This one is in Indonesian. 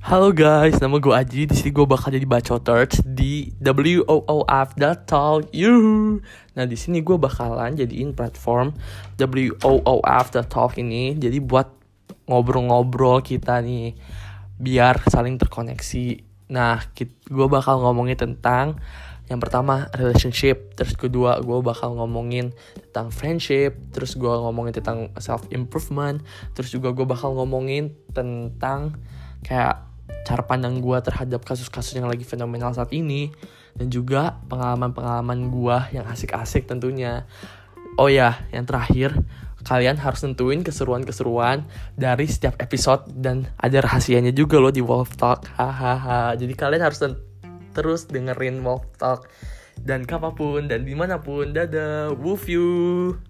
Halo guys, nama gue Aji. Di sini gue bakal jadi bacoters di WOOF Talk. Yuhu. Nah di sini gue bakalan jadiin platform WOOF Talk ini. Jadi buat ngobrol-ngobrol kita nih, biar saling terkoneksi. Nah, gue bakal ngomongin tentang yang pertama relationship, terus kedua gue bakal ngomongin tentang friendship, terus gue ngomongin tentang self improvement, terus juga gue bakal ngomongin tentang kayak cara pandang gue terhadap kasus-kasus yang lagi fenomenal saat ini dan juga pengalaman-pengalaman gue yang asik-asik tentunya. Oh ya, yang terakhir kalian harus tentuin keseruan-keseruan dari setiap episode dan ada rahasianya juga loh di Wolf Talk. Hahaha. Jadi kalian harus terus dengerin Wolf Talk dan kapan pun dan di mana pun. Dadah, woof you.